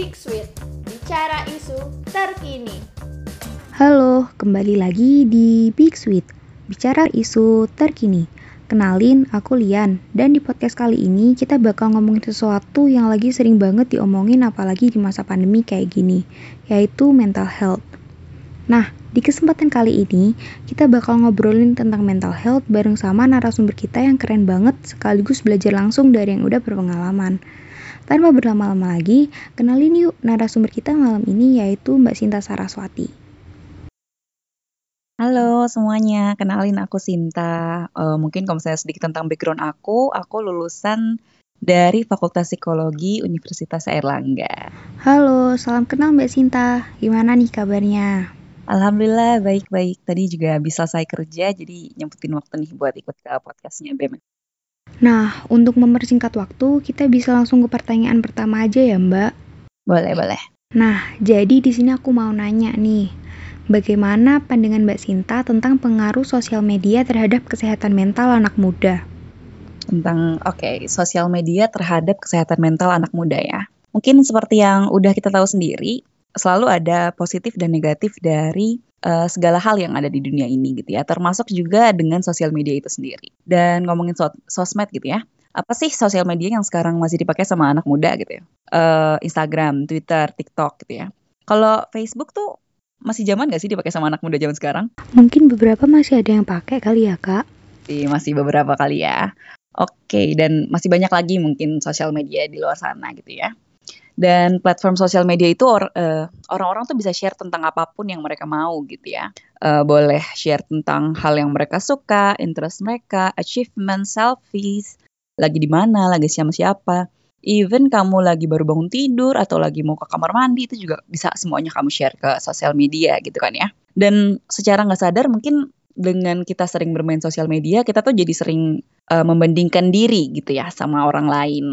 Big Sweet, bicara isu terkini. Halo, kembali lagi di Big Sweet, bicara isu terkini. Kenalin, aku Lian, dan di podcast kali ini kita bakal ngomongin sesuatu yang lagi sering banget diomongin apalagi di masa pandemi kayak gini, yaitu mental health. Nah, di kesempatan kali ini, kita bakal ngobrolin tentang mental health bareng sama narasumber kita yang keren banget sekaligus belajar langsung dari yang udah berpengalaman. Tanpa berlama-lama lagi, kenalin yuk narasumber kita malam ini yaitu Mbak Sinta Saraswati. Halo semuanya, kenalin aku Sinta. Uh, mungkin kalau misalnya sedikit tentang background aku, aku lulusan dari Fakultas Psikologi Universitas Airlangga. Halo, salam kenal Mbak Sinta. Gimana nih kabarnya? Alhamdulillah baik-baik. Tadi juga bisa selesai kerja, jadi nyempetin waktu nih buat ikut ke podcastnya BEM. Nah, untuk mempersingkat waktu, kita bisa langsung ke pertanyaan pertama aja ya Mbak. Boleh, boleh. Nah, jadi di sini aku mau nanya nih, Bagaimana pandangan Mbak Sinta tentang pengaruh sosial media terhadap kesehatan mental anak muda? Tentang, oke, okay, sosial media terhadap kesehatan mental anak muda ya. Mungkin seperti yang udah kita tahu sendiri, selalu ada positif dan negatif dari uh, segala hal yang ada di dunia ini gitu ya, termasuk juga dengan sosial media itu sendiri. Dan ngomongin so sosmed gitu ya, apa sih sosial media yang sekarang masih dipakai sama anak muda gitu ya? Uh, Instagram, Twitter, TikTok gitu ya. Kalau Facebook tuh masih zaman gak sih dipakai sama anak muda zaman sekarang? Mungkin beberapa masih ada yang pakai kali ya kak. Sih masih beberapa kali ya. Oke dan masih banyak lagi mungkin sosial media di luar sana gitu ya. Dan platform sosial media itu or, uh, orang-orang tuh bisa share tentang apa pun yang mereka mau gitu ya. Uh, boleh share tentang hal yang mereka suka, interest mereka, achievement, selfies, lagi di mana, lagi sama siapa even kamu lagi baru bangun tidur atau lagi mau ke kamar mandi itu juga bisa semuanya kamu share ke sosial media gitu kan ya. Dan secara nggak sadar mungkin dengan kita sering bermain sosial media kita tuh jadi sering uh, membandingkan diri gitu ya sama orang lain.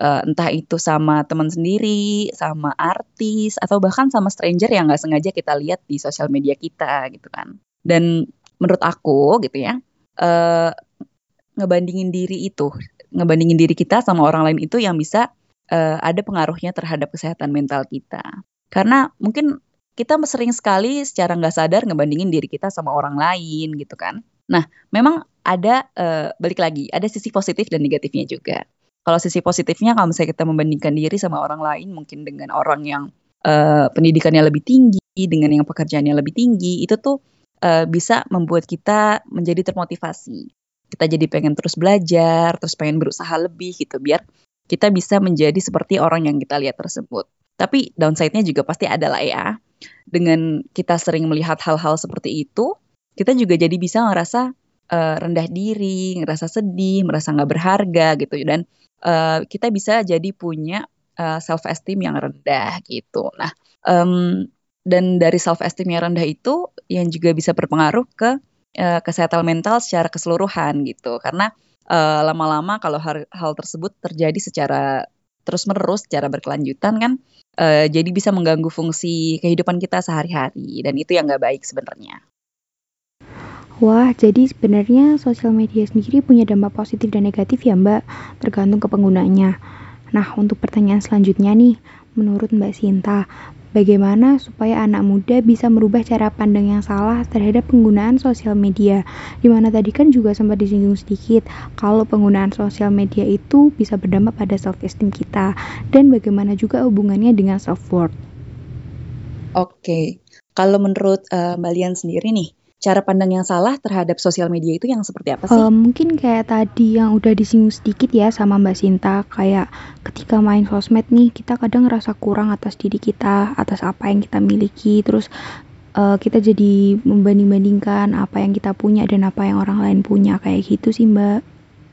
Uh, entah itu sama teman sendiri, sama artis, atau bahkan sama stranger yang nggak sengaja kita lihat di sosial media kita gitu kan. Dan menurut aku gitu ya, uh, ngebandingin diri itu ngebandingin diri kita sama orang lain itu yang bisa uh, ada pengaruhnya terhadap kesehatan mental kita. Karena mungkin kita sering sekali secara nggak sadar ngebandingin diri kita sama orang lain gitu kan. Nah, memang ada uh, balik lagi, ada sisi positif dan negatifnya juga. Kalau sisi positifnya kalau misalnya kita membandingkan diri sama orang lain mungkin dengan orang yang uh, pendidikannya lebih tinggi, dengan yang pekerjaannya lebih tinggi, itu tuh uh, bisa membuat kita menjadi termotivasi kita jadi pengen terus belajar, terus pengen berusaha lebih gitu biar kita bisa menjadi seperti orang yang kita lihat tersebut. Tapi downside-nya juga pasti ada lah ya. Dengan kita sering melihat hal-hal seperti itu, kita juga jadi bisa ngerasa uh, rendah diri, ngerasa sedih, merasa nggak berharga gitu. Dan uh, kita bisa jadi punya uh, eh, self esteem yang rendah gitu. Nah, um, dan dari self esteem yang rendah itu yang juga bisa berpengaruh ke uh, kesehatan mental secara keseluruhan gitu karena uh, lama-lama kalau hal, hal tersebut terjadi secara terus-menerus secara berkelanjutan kan uh, jadi bisa mengganggu fungsi kehidupan kita sehari-hari dan itu yang nggak baik sebenarnya. Wah, jadi sebenarnya sosial media sendiri punya dampak positif dan negatif ya Mbak, tergantung ke penggunanya. Nah, untuk pertanyaan selanjutnya nih, menurut Mbak Sinta, Bagaimana supaya anak muda bisa merubah cara pandang yang salah terhadap penggunaan sosial media? Di mana tadi kan juga sempat disinggung sedikit kalau penggunaan sosial media itu bisa berdampak pada self esteem kita dan bagaimana juga hubungannya dengan self worth. Oke, kalau menurut uh, Mbak Lian sendiri nih, cara pandang yang salah terhadap sosial media itu yang seperti apa sih? Uh, mungkin kayak tadi yang udah disinggung sedikit ya sama Mbak Sinta, kayak ketika main sosmed nih kita kadang ngerasa kurang atas diri kita, atas apa yang kita miliki, terus uh, kita jadi membanding-bandingkan apa yang kita punya dan apa yang orang lain punya kayak gitu sih Mbak.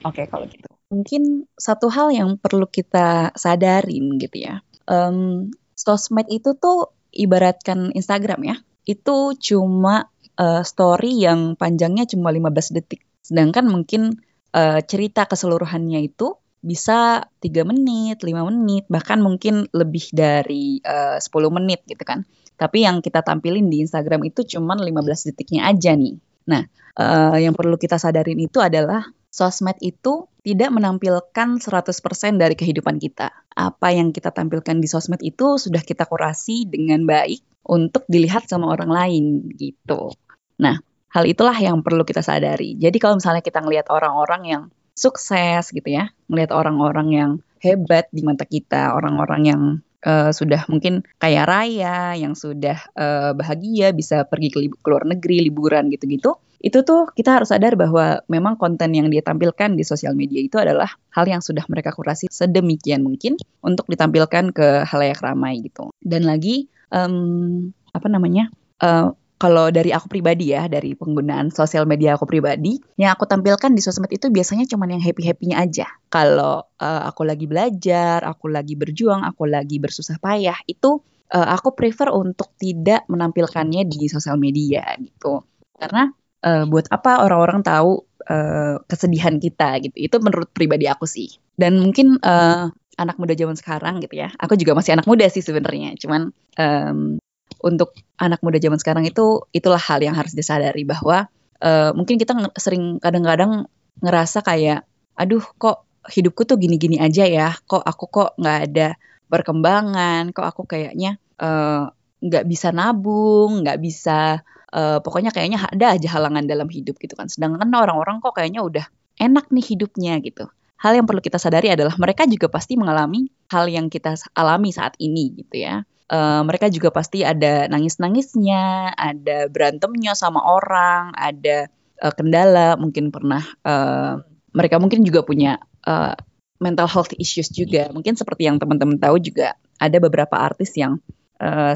Oke okay, kalau gitu. Mungkin satu hal yang perlu kita sadarin gitu ya, um, sosmed itu tuh ibaratkan Instagram ya, itu cuma uh, story yang panjangnya cuma 15 detik. Sedangkan mungkin uh, cerita keseluruhannya itu bisa tiga menit, lima menit, bahkan mungkin lebih dari uh, 10 menit gitu kan. Tapi yang kita tampilin di Instagram itu cuma 15 detiknya aja nih. Nah, uh, yang perlu kita sadarin itu adalah sosmed itu tidak menampilkan 100% dari kehidupan kita. Apa yang kita tampilkan di sosmed itu sudah kita kurasi dengan baik untuk dilihat sama orang lain gitu. Nah, hal itulah yang perlu kita sadari. Jadi kalau misalnya kita ngelihat orang-orang yang sukses gitu ya, ngelihat orang-orang yang hebat di mata kita, orang-orang yang uh, sudah mungkin kaya raya, yang sudah uh, bahagia, bisa pergi ke, ke luar negeri, liburan gitu-gitu, itu tuh kita harus sadar bahwa memang konten yang dia tampilkan di sosial media itu adalah hal yang sudah mereka kurasi sedemikian mungkin untuk ditampilkan ke halayak ramai gitu. Dan lagi um, apa namanya? Uh, kalau dari aku pribadi ya, dari penggunaan sosial media aku pribadi, yang aku tampilkan di sosmed itu biasanya cuma yang happy-happynya aja. Kalau uh, aku lagi belajar, aku lagi berjuang, aku lagi bersusah payah, itu uh, aku prefer untuk tidak menampilkannya di sosial media gitu. Karena uh, buat apa orang-orang tahu uh, kesedihan kita gitu. Itu menurut pribadi aku sih. Dan mungkin uh, anak muda zaman sekarang gitu ya. Aku juga masih anak muda sih sebenarnya. Cuman um, untuk anak muda zaman sekarang itu itulah hal yang harus disadari bahwa uh, mungkin kita sering kadang-kadang ngerasa kayak aduh kok hidupku tuh gini-gini aja ya? Kok aku kok nggak ada perkembangan? Kok aku kayaknya uh, nggak bisa nabung nggak bisa uh, pokoknya kayaknya ada aja halangan dalam hidup gitu kan. Sedangkan orang-orang kok kayaknya udah enak nih hidupnya gitu. Hal yang perlu kita sadari adalah mereka juga pasti mengalami hal yang kita alami saat ini gitu ya uh, mereka juga pasti ada nangis-nangisnya, ada berantemnya sama orang, ada uh, kendala, mungkin pernah uh, mereka mungkin juga punya uh, mental health issues juga. Mungkin seperti yang teman-teman tahu juga ada beberapa artis yang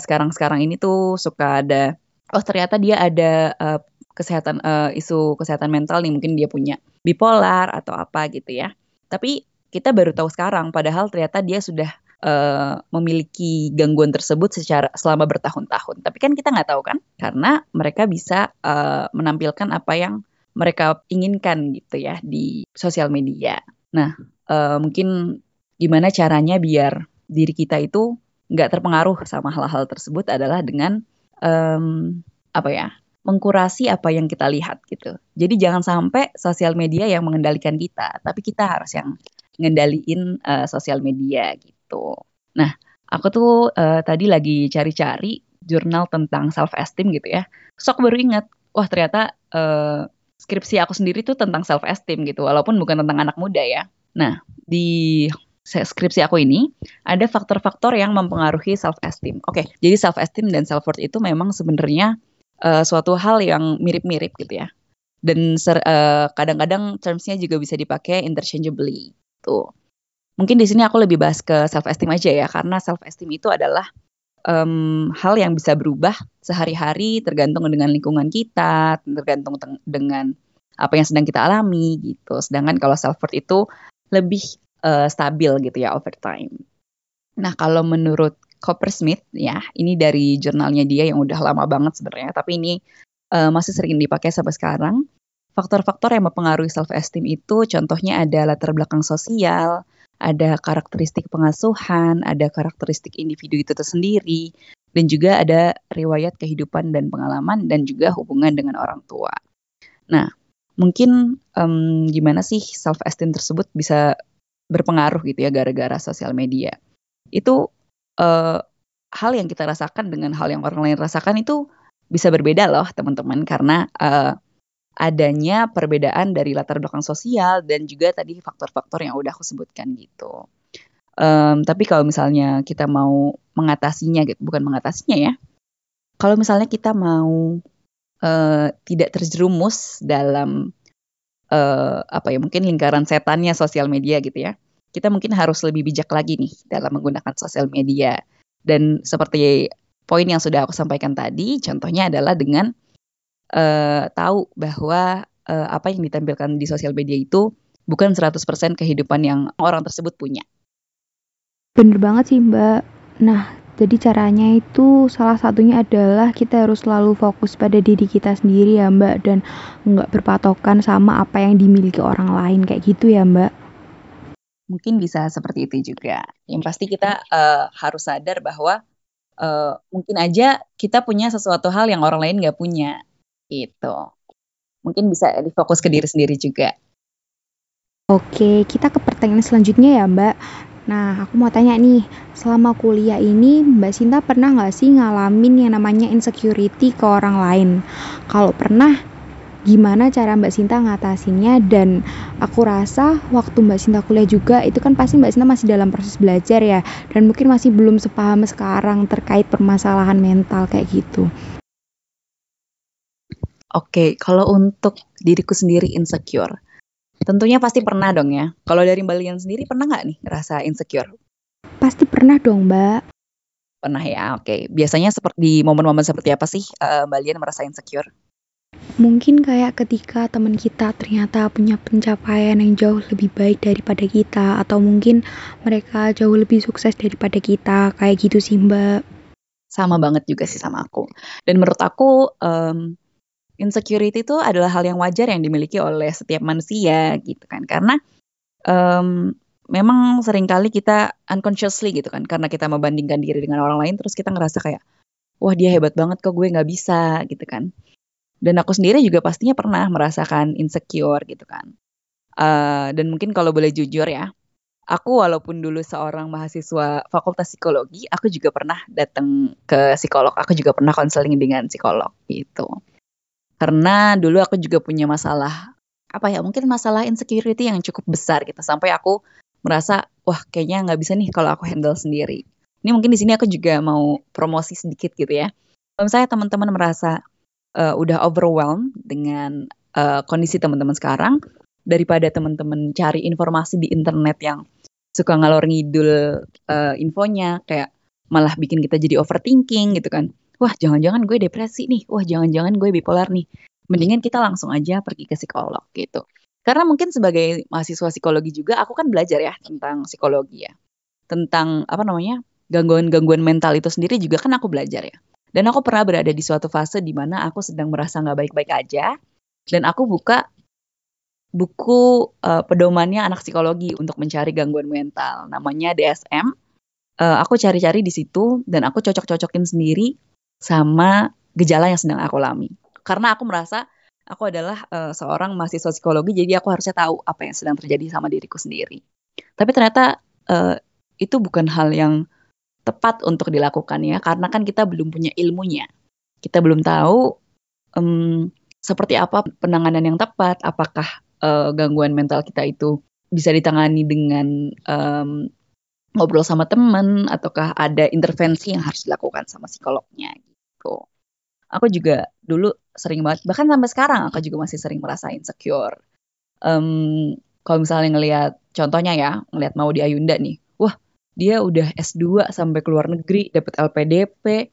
sekarang-sekarang uh, ini tuh suka ada oh ternyata dia ada uh, kesehatan uh, isu kesehatan mental nih mungkin dia punya bipolar atau apa gitu ya. Tapi kita baru tahu sekarang padahal ternyata dia sudah uh, memiliki gangguan tersebut secara selama bertahun-tahun. Tapi kan kita nggak tahu kan, karena mereka bisa uh, menampilkan apa yang mereka inginkan gitu ya di sosial media. Nah, uh, mungkin gimana caranya biar diri kita itu nggak terpengaruh sama hal-hal tersebut adalah dengan um, apa ya mengkurasi apa yang kita lihat gitu. Jadi jangan sampai sosial media yang mengendalikan kita, tapi kita harus yang ngendaliin uh, sosial media gitu gitu. Nah, aku tuh uh, tadi lagi cari-cari jurnal tentang self esteem gitu ya. Sok baru ingat, wah ternyata uh, skripsi aku sendiri tuh tentang self esteem gitu, walaupun bukan tentang anak muda ya. Nah, di skripsi aku ini ada faktor-faktor yang mempengaruhi self esteem. Oke, jadi self esteem dan self worth itu memang sebenarnya uh, suatu hal yang mirip-mirip gitu ya. Dan kadang-kadang kadang -kadang termsnya juga bisa dipakai interchangeably. Tuh. Mungkin di sini aku lebih bahas ke self esteem aja ya, karena self esteem itu adalah um, hal yang bisa berubah sehari-hari tergantung dengan lingkungan kita, tergantung dengan apa yang sedang kita alami gitu. Sedangkan kalau self worth itu lebih uh, stabil gitu ya over time. Nah, kalau menurut Coppersmith ya, ini dari jurnalnya dia yang udah lama banget sebenarnya, tapi ini uh, masih sering dipakai sampai sekarang. Faktor-faktor yang mempengaruhi self esteem itu contohnya ada latar belakang sosial, ada karakteristik pengasuhan, ada karakteristik individu itu tersendiri, dan juga ada riwayat kehidupan dan pengalaman dan juga hubungan dengan orang tua. Nah, mungkin um, gimana sih self esteem tersebut bisa berpengaruh gitu ya gara-gara sosial media. Itu uh, hal yang kita rasakan dengan hal yang orang lain rasakan itu bisa berbeda loh teman-teman karena uh, adanya perbedaan dari latar belakang sosial dan juga tadi faktor-faktor yang udah aku sebutkan gitu. Um, tapi kalau misalnya kita mau mengatasinya gitu, bukan mengatasinya ya. Kalau misalnya kita mau uh, tidak terjerumus dalam uh, apa ya mungkin lingkaran setannya sosial media gitu ya. Kita mungkin harus lebih bijak lagi nih dalam menggunakan sosial media. Dan seperti poin yang sudah aku sampaikan tadi, contohnya adalah dengan uh, tahu bahwa uh, apa yang ditampilkan di sosial media itu bukan 100% kehidupan yang orang tersebut punya. Bener banget sih Mbak. Nah, jadi caranya itu salah satunya adalah kita harus selalu fokus pada diri kita sendiri ya Mbak dan nggak berpatokan sama apa yang dimiliki orang lain kayak gitu ya Mbak. Mungkin bisa seperti itu juga. Yang pasti kita uh, harus sadar bahwa uh, mungkin aja kita punya sesuatu hal yang orang lain nggak punya. Gitu. Mungkin bisa difokus ke diri sendiri juga. Oke, kita ke pertanyaan selanjutnya ya Mbak. Nah, aku mau tanya nih, selama kuliah ini Mbak Sinta pernah nggak sih ngalamin yang namanya insecurity ke orang lain? Kalau pernah, gimana cara Mbak Sinta ngatasinnya? Dan aku rasa waktu Mbak Sinta kuliah juga, itu kan pasti Mbak Sinta masih dalam proses belajar ya, dan mungkin masih belum sepaham sekarang terkait permasalahan mental kayak gitu. Oke, kalau untuk diriku sendiri insecure, Tentunya pasti pernah dong ya. Kalau dari Mbak Lian sendiri pernah nggak nih ngerasa insecure? Pasti pernah dong Mbak. Pernah ya, oke. Biasanya seperti di momen-momen seperti apa sih uh, Mbak Lian merasa insecure? Mungkin kayak ketika teman kita ternyata punya pencapaian yang jauh lebih baik daripada kita atau mungkin mereka jauh lebih sukses daripada kita kayak gitu sih Mbak. Sama banget juga sih sama aku. Dan menurut aku um, insecurity itu adalah hal yang wajar yang dimiliki oleh setiap manusia gitu kan. Karena um, memang sering kali kita unconsciously gitu kan karena kita membandingkan diri dengan orang lain terus kita ngerasa kayak wah dia hebat banget kok gue nggak bisa gitu kan. Dan aku sendiri juga pastinya pernah merasakan insecure gitu kan. Uh, dan mungkin kalau boleh jujur ya aku walaupun dulu seorang mahasiswa fakultas psikologi aku juga pernah datang ke psikolog aku juga pernah konseling dengan psikolog gitu karena dulu aku juga punya masalah apa ya mungkin masalah insecurity yang cukup besar gitu sampai aku merasa wah kayaknya nggak bisa nih kalau aku handle sendiri. Ini mungkin di sini aku juga mau promosi sedikit gitu ya. Kalau misalnya teman-teman merasa uh, udah overwhelmed dengan uh, kondisi teman-teman sekarang, daripada teman-teman cari informasi di internet yang suka ngalor ngidul uh, infonya, kayak malah bikin kita jadi overthinking gitu kan wah jangan-jangan gue depresi nih, wah jangan-jangan gue bipolar nih. Mendingan kita langsung aja pergi ke psikolog gitu. Karena mungkin sebagai mahasiswa psikologi juga aku kan belajar ya tentang psikologi ya. Tentang apa namanya? gangguan-gangguan mental itu sendiri juga kan aku belajar ya. Dan aku pernah berada di suatu fase di mana aku sedang merasa nggak baik-baik aja dan aku buka buku uh, pedomannya anak psikologi untuk mencari gangguan mental namanya DSM. Uh, eh, aku cari-cari di situ dan aku cocok-cocokin sendiri sama gejala yang sedang aku alami. Karena aku merasa aku adalah uh, seorang mahasiswa psikologi, jadi aku harusnya tahu apa yang sedang terjadi sama diriku sendiri. Tapi ternyata uh, itu bukan hal yang tepat untuk dilakukan ya, karena kan kita belum punya ilmunya. Kita belum tahu um, seperti apa penanganan yang tepat, apakah uh, gangguan mental kita itu bisa ditangani dengan um, ngobrol sama teman ataukah ada intervensi yang harus dilakukan sama psikolognya gitu. Aku juga dulu sering banget, bahkan sampai sekarang aku juga masih sering merasa insecure. Um, kalau misalnya ngelihat, contohnya ya, ngelihat mau di Ayunda nih, wah dia udah S2 sampai ke luar negeri, dapat LPDP,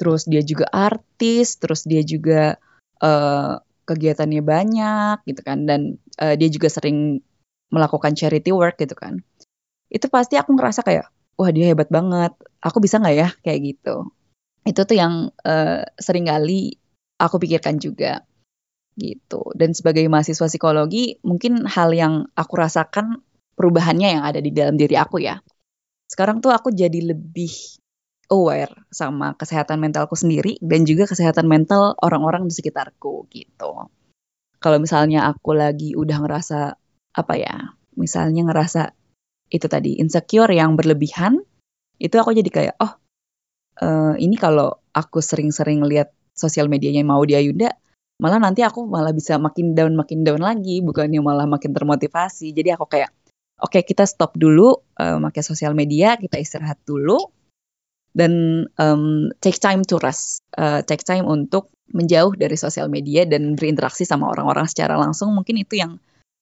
terus dia juga artis, terus dia juga uh, kegiatannya banyak gitu kan, dan uh, dia juga sering melakukan charity work gitu kan. Itu pasti aku ngerasa kayak, wah dia hebat banget, aku bisa nggak ya kayak gitu itu tuh yang uh, sering kali aku pikirkan juga gitu. Dan sebagai mahasiswa psikologi, mungkin hal yang aku rasakan perubahannya yang ada di dalam diri aku ya. Sekarang tuh aku jadi lebih aware sama kesehatan mentalku sendiri dan juga kesehatan mental orang-orang di sekitarku gitu. Kalau misalnya aku lagi udah ngerasa apa ya, misalnya ngerasa itu tadi insecure yang berlebihan, itu aku jadi kayak oh uh, ini kalau aku sering-sering lihat sosial medianya mau di Ayunda, malah nanti aku malah bisa makin down makin down lagi, bukannya malah makin termotivasi. Jadi aku kayak, oke okay, kita stop dulu uh, pakai sosial media, kita istirahat dulu, dan um, take time to rest, uh, take time untuk menjauh dari sosial media dan berinteraksi sama orang-orang secara langsung. Mungkin itu yang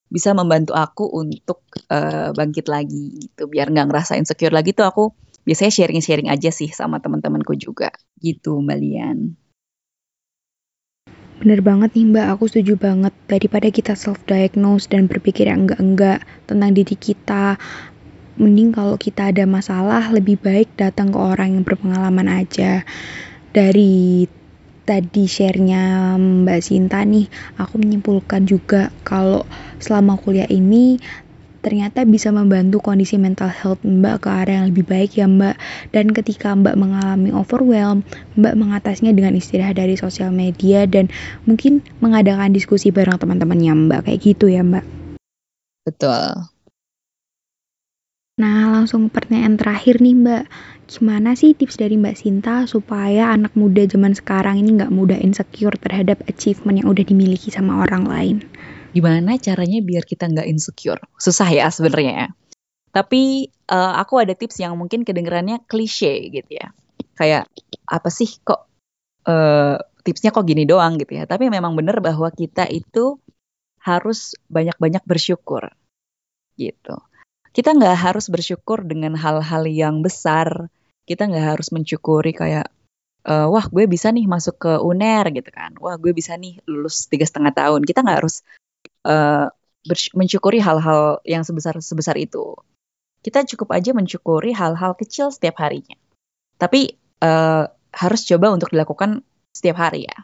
bisa membantu aku untuk uh, bangkit lagi gitu, biar nggak ngerasa insecure lagi tuh aku biasanya sharing-sharing aja sih sama teman-temanku juga gitu Mbak Lian. Bener banget nih Mbak, aku setuju banget. Daripada kita self-diagnose dan berpikir yang enggak-enggak tentang diri kita, mending kalau kita ada masalah lebih baik datang ke orang yang berpengalaman aja. Dari tadi share-nya Mbak Sinta nih, aku menyimpulkan juga kalau selama kuliah ini ternyata bisa membantu kondisi mental health Mbak ke arah yang lebih baik ya Mbak. Dan ketika Mbak mengalami overwhelm, Mbak mengatasinya dengan istirahat dari sosial media dan mungkin mengadakan diskusi bareng teman-temannya Mbak kayak gitu ya Mbak. Betul. Nah, langsung pertanyaan terakhir nih Mbak. Gimana sih tips dari Mbak Sinta supaya anak muda zaman sekarang ini nggak mudah insecure terhadap achievement yang udah dimiliki sama orang lain? Gimana caranya biar kita nggak insecure? Susah ya sebenarnya ya. Tapi uh, aku ada tips yang mungkin kedengerannya klise gitu ya. Kayak apa sih kok uh, tipsnya kok gini doang gitu ya. Tapi memang benar bahwa kita itu harus banyak-banyak bersyukur gitu kita nggak harus bersyukur dengan hal-hal yang besar. Kita nggak harus mencukuri kayak, uh, wah gue bisa nih masuk ke UNER gitu kan. Wah gue bisa nih lulus tiga setengah tahun. Kita nggak harus uh, mencukuri hal-hal yang sebesar sebesar itu. Kita cukup aja mencukuri hal-hal kecil setiap harinya. Tapi uh, harus coba untuk dilakukan setiap hari ya.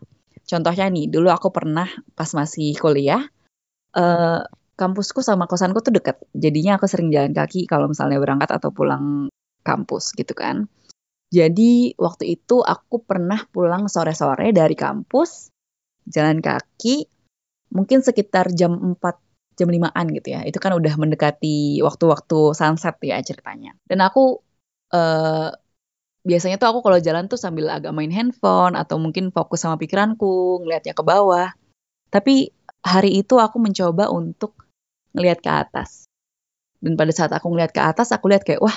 Contohnya nih, dulu aku pernah pas masih kuliah, uh, kampusku sama kosanku tuh deket. Jadinya aku sering jalan kaki kalau misalnya berangkat atau pulang kampus gitu kan. Jadi waktu itu aku pernah pulang sore-sore dari kampus, jalan kaki, mungkin sekitar jam 4, jam 5-an gitu ya. Itu kan udah mendekati waktu-waktu sunset ya ceritanya. Dan aku uh, biasanya tuh aku kalau jalan tuh sambil agak main handphone atau mungkin fokus sama pikiranku, ngeliatnya ke bawah. Tapi hari itu aku mencoba untuk ngelihat ke atas. Dan pada saat aku ngelihat ke atas, aku lihat kayak, wah,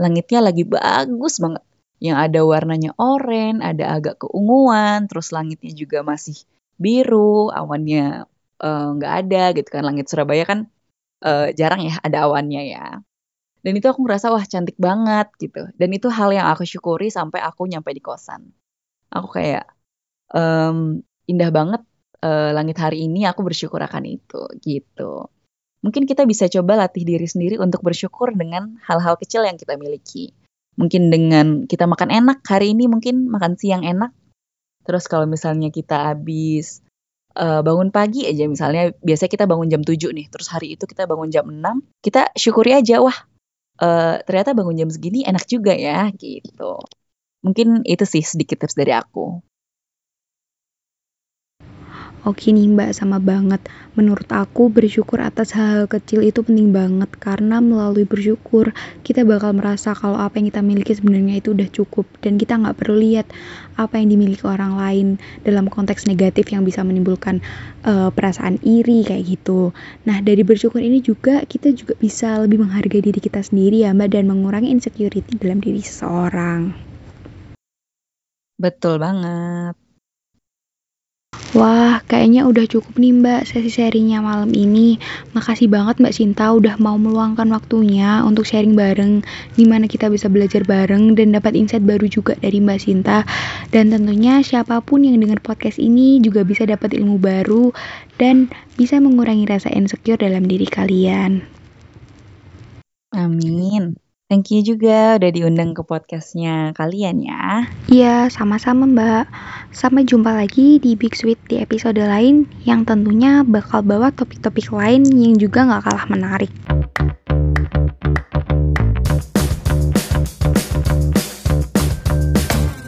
langitnya lagi bagus banget. Yang ada warnanya oranye, ada agak keunguan, terus langitnya juga masih biru, awannya eh, nggak uh, ada gitu kan. Langit Surabaya kan uh, jarang ya ada awannya ya. Dan itu aku ngerasa, wah cantik banget gitu. Dan itu hal yang aku syukuri sampai aku nyampe di kosan. Aku kayak, um, indah banget uh, langit hari ini, aku bersyukur akan itu gitu mungkin kita bisa coba latih diri sendiri untuk bersyukur dengan hal-hal kecil yang kita miliki. Mungkin dengan kita makan enak, hari ini mungkin makan siang enak. Terus kalau misalnya kita habis uh, bangun pagi aja misalnya, biasanya kita bangun jam 7 nih, terus hari itu kita bangun jam 6, kita syukuri aja, wah uh, ternyata bangun jam segini enak juga ya, gitu. Mungkin itu sih sedikit tips dari aku. Oke nih mbak, sama banget. Menurut aku bersyukur atas hal-hal kecil itu penting banget karena melalui bersyukur kita bakal merasa kalau apa yang kita miliki sebenarnya itu udah cukup dan kita nggak perlu lihat apa yang dimiliki orang lain dalam konteks negatif yang bisa menimbulkan uh, perasaan iri kayak gitu. Nah dari bersyukur ini juga kita juga bisa lebih menghargai diri kita sendiri ya mbak dan mengurangi insecurity dalam diri seseorang. Betul banget. Wah, kayaknya udah cukup nih Mbak sesi sharingnya malam ini. Makasih banget Mbak Sinta udah mau meluangkan waktunya untuk sharing bareng di mana kita bisa belajar bareng dan dapat insight baru juga dari Mbak Sinta. Dan tentunya siapa pun yang dengar podcast ini juga bisa dapat ilmu baru dan bisa mengurangi rasa insecure dalam diri kalian. Amin. Thank you juga udah diundang ke podcastnya kalian ya. Iya, sama-sama Mbak. Sampai jumpa lagi di Big Sweet di episode lain yang tentunya bakal bawa topik-topik lain yang juga gak kalah menarik.